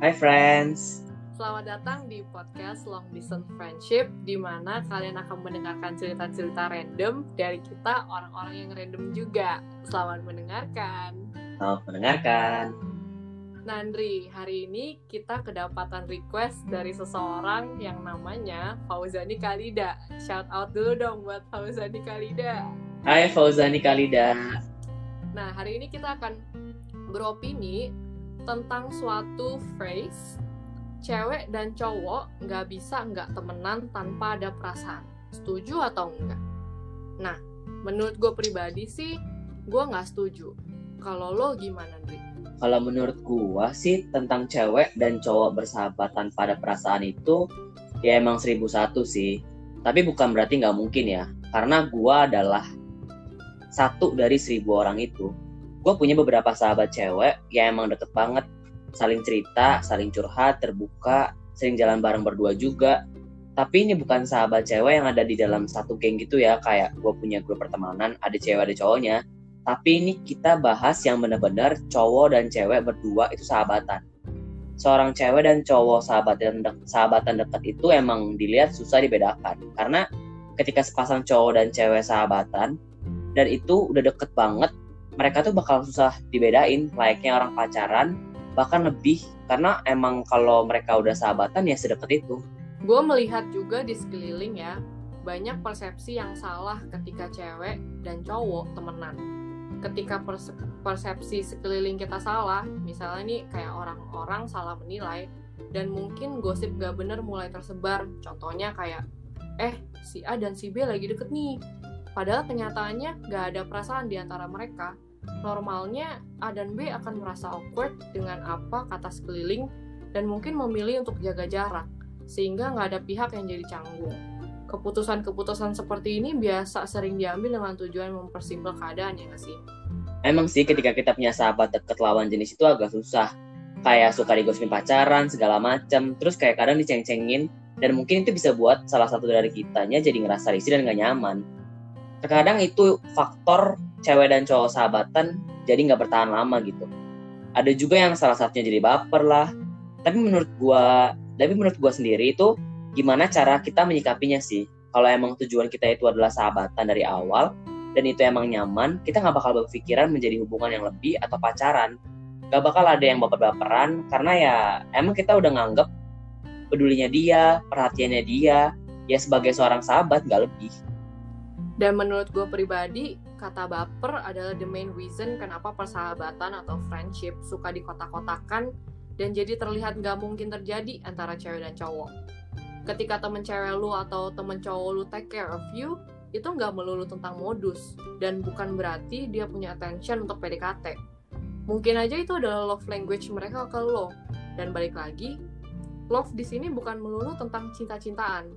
Hai friends. Selamat datang di podcast Long Distance Friendship di mana kalian akan mendengarkan cerita-cerita random dari kita orang-orang yang random juga. Selamat mendengarkan. Selamat mendengarkan. Nandri, hari ini kita kedapatan request dari seseorang yang namanya Fauzani Kalida. Shout out dulu dong buat Fauzani Kalida. Hai Fauzani Kalida. Nah, hari ini kita akan beropini tentang suatu phrase cewek dan cowok nggak bisa nggak temenan tanpa ada perasaan. Setuju atau enggak? Nah, menurut gue pribadi sih, gue nggak setuju. Kalau lo gimana, Dri? Kalau menurut gua sih tentang cewek dan cowok bersahabat tanpa ada perasaan itu ya emang seribu satu sih. Tapi bukan berarti nggak mungkin ya. Karena gua adalah satu dari seribu orang itu. Gue punya beberapa sahabat cewek yang emang deket banget. Saling cerita, saling curhat, terbuka, sering jalan bareng berdua juga. Tapi ini bukan sahabat cewek yang ada di dalam satu geng gitu ya. Kayak gue punya grup pertemanan, ada cewek, ada cowoknya tapi ini kita bahas yang benar-benar cowok dan cewek berdua itu sahabatan. Seorang cewek dan cowok sahabatan de sahabatan dekat itu emang dilihat susah dibedakan karena ketika sepasang cowok dan cewek sahabatan dan itu udah deket banget, mereka tuh bakal susah dibedain layaknya orang pacaran bahkan lebih karena emang kalau mereka udah sahabatan ya sedekat itu. Gue melihat juga di sekeliling ya banyak persepsi yang salah ketika cewek dan cowok temenan ketika persepsi sekeliling kita salah, misalnya nih kayak orang-orang salah menilai dan mungkin gosip gak bener mulai tersebar. Contohnya kayak, eh si A dan si B lagi deket nih. Padahal kenyataannya gak ada perasaan di antara mereka. Normalnya A dan B akan merasa awkward dengan apa kata sekeliling dan mungkin memilih untuk jaga jarak, sehingga gak ada pihak yang jadi canggung keputusan-keputusan seperti ini biasa sering diambil dengan tujuan mempersimpel keadaan ya nggak sih? Emang sih ketika kita punya sahabat deket lawan jenis itu agak susah. Kayak suka digosipin pacaran, segala macam. Terus kayak kadang diceng-cengin. Dan mungkin itu bisa buat salah satu dari kitanya jadi ngerasa risih dan gak nyaman. Terkadang itu faktor cewek dan cowok sahabatan jadi nggak bertahan lama gitu. Ada juga yang salah satunya jadi baper lah. Tapi menurut gua, tapi menurut gua sendiri itu gimana cara kita menyikapinya sih kalau emang tujuan kita itu adalah sahabatan dari awal dan itu emang nyaman kita nggak bakal berpikiran menjadi hubungan yang lebih atau pacaran gak bakal ada yang baper-baperan karena ya emang kita udah nganggep pedulinya dia perhatiannya dia ya sebagai seorang sahabat gak lebih dan menurut gue pribadi kata baper adalah the main reason kenapa persahabatan atau friendship suka dikotak-kotakan dan jadi terlihat nggak mungkin terjadi antara cewek dan cowok. Ketika temen cewek lu atau temen cowok lu take care of you itu nggak melulu tentang modus. Dan bukan berarti dia punya attention untuk PDKT mungkin aja itu adalah love language mereka ke lo. Dan balik lagi love di sini bukan melulu tentang cinta-cintaan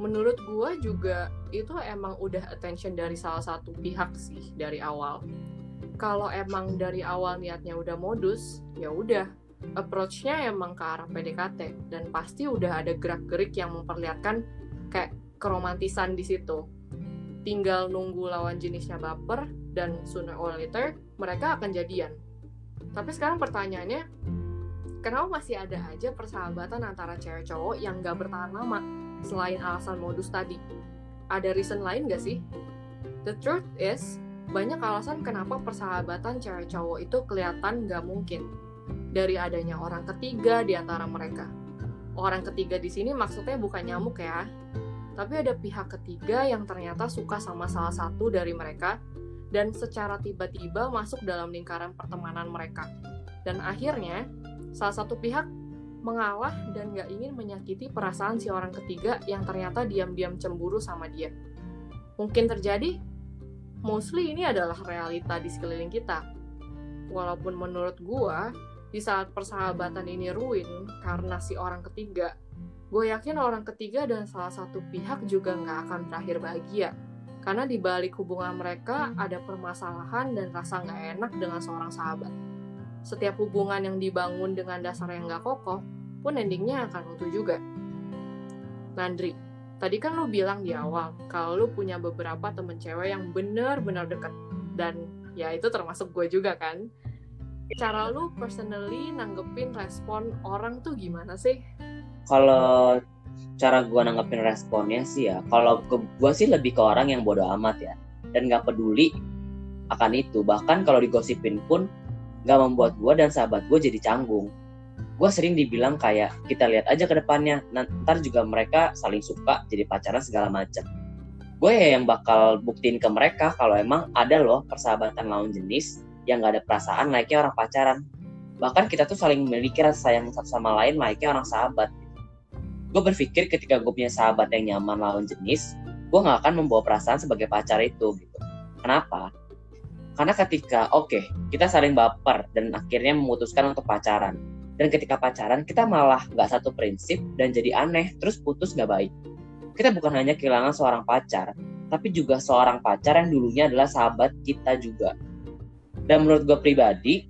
menurut gue juga itu emang udah attention dari salah satu pihak sih dari awal kalau emang dari awal niatnya udah modus ya udah approach-nya emang ke arah PDKT dan pasti udah ada gerak-gerik yang memperlihatkan kayak keromantisan di situ. Tinggal nunggu lawan jenisnya baper dan sooner or later mereka akan jadian. Tapi sekarang pertanyaannya, kenapa masih ada aja persahabatan antara cewek cowok yang gak bertahan lama selain alasan modus tadi? Ada reason lain gak sih? The truth is, banyak alasan kenapa persahabatan cewek cowok itu kelihatan gak mungkin dari adanya orang ketiga di antara mereka. Orang ketiga di sini maksudnya bukan nyamuk ya, tapi ada pihak ketiga yang ternyata suka sama salah satu dari mereka dan secara tiba-tiba masuk dalam lingkaran pertemanan mereka. Dan akhirnya, salah satu pihak mengalah dan gak ingin menyakiti perasaan si orang ketiga yang ternyata diam-diam cemburu sama dia. Mungkin terjadi, mostly ini adalah realita di sekeliling kita. Walaupun menurut gua, di saat persahabatan ini ruin karena si orang ketiga, gue yakin orang ketiga dan salah satu pihak juga nggak akan berakhir bahagia. Karena di balik hubungan mereka ada permasalahan dan rasa nggak enak dengan seorang sahabat. Setiap hubungan yang dibangun dengan dasar yang nggak kokoh, pun endingnya akan utuh juga. Nandri, tadi kan lo bilang di awal kalau lo punya beberapa temen cewek yang bener-bener deket. Dan ya itu termasuk gue juga kan cara lu personally nanggepin respon orang tuh gimana sih? Kalau cara gue nanggepin responnya sih ya, kalau gue sih lebih ke orang yang bodoh amat ya, dan nggak peduli akan itu. Bahkan kalau digosipin pun nggak membuat gue dan sahabat gue jadi canggung. Gue sering dibilang kayak kita lihat aja ke depannya, ntar juga mereka saling suka jadi pacaran segala macam. Gue ya yang bakal buktiin ke mereka kalau emang ada loh persahabatan lawan jenis yang gak ada perasaan layaknya orang pacaran. Bahkan kita tuh saling memiliki rasa sayang satu sama lain layaknya orang sahabat. Gue berpikir ketika gue punya sahabat yang nyaman lawan jenis gue gak akan membawa perasaan sebagai pacar itu gitu. Kenapa karena ketika oke okay, kita saling baper dan akhirnya memutuskan untuk pacaran dan ketika pacaran kita malah gak satu prinsip dan jadi aneh terus putus gak baik kita bukan hanya kehilangan seorang pacar, tapi juga seorang pacar yang dulunya adalah sahabat kita juga. Dan menurut gue pribadi,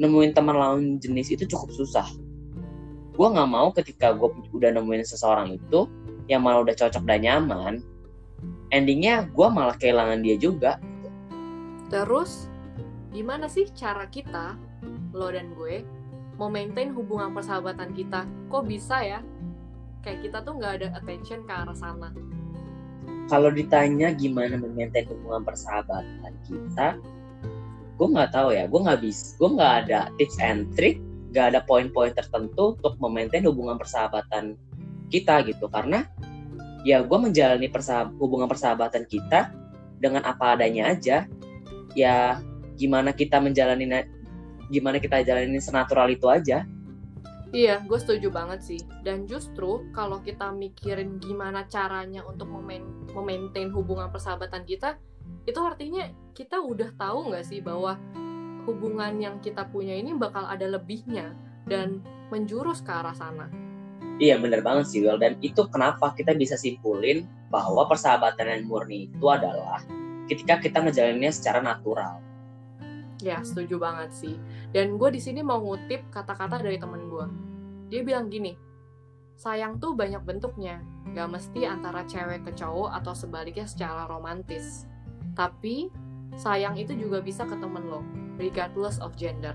nemuin teman lawan jenis itu cukup susah. Gue nggak mau ketika gue udah nemuin seseorang itu, yang malah udah cocok dan nyaman, endingnya gue malah kehilangan dia juga. Terus, gimana sih cara kita, lo dan gue, mau maintain hubungan persahabatan kita? Kok bisa ya? Kayak kita tuh nggak ada attention ke arah sana. Kalau ditanya gimana memaintain hubungan persahabatan kita gue nggak tahu ya. Gue nggak bisa gue nggak ada tips and trick nggak ada poin-poin tertentu untuk memaintain hubungan persahabatan kita gitu. Karena ya gue menjalani persahab hubungan persahabatan kita dengan apa adanya aja ya gimana kita menjalani gimana kita jalanin senatural itu aja Iya, gue setuju banget sih. Dan justru kalau kita mikirin gimana caranya untuk memaintain hubungan persahabatan kita, itu artinya kita udah tahu nggak sih bahwa hubungan yang kita punya ini bakal ada lebihnya dan menjurus ke arah sana. Iya bener banget sih Will dan itu kenapa kita bisa simpulin bahwa persahabatan yang murni itu adalah ketika kita ngejalaninnya secara natural. Ya, setuju banget sih. Dan gue di sini mau ngutip kata-kata dari temen gue. Dia bilang gini, sayang tuh banyak bentuknya, gak mesti antara cewek ke cowok atau sebaliknya secara romantis. Tapi, sayang itu juga bisa ke temen lo, regardless of gender.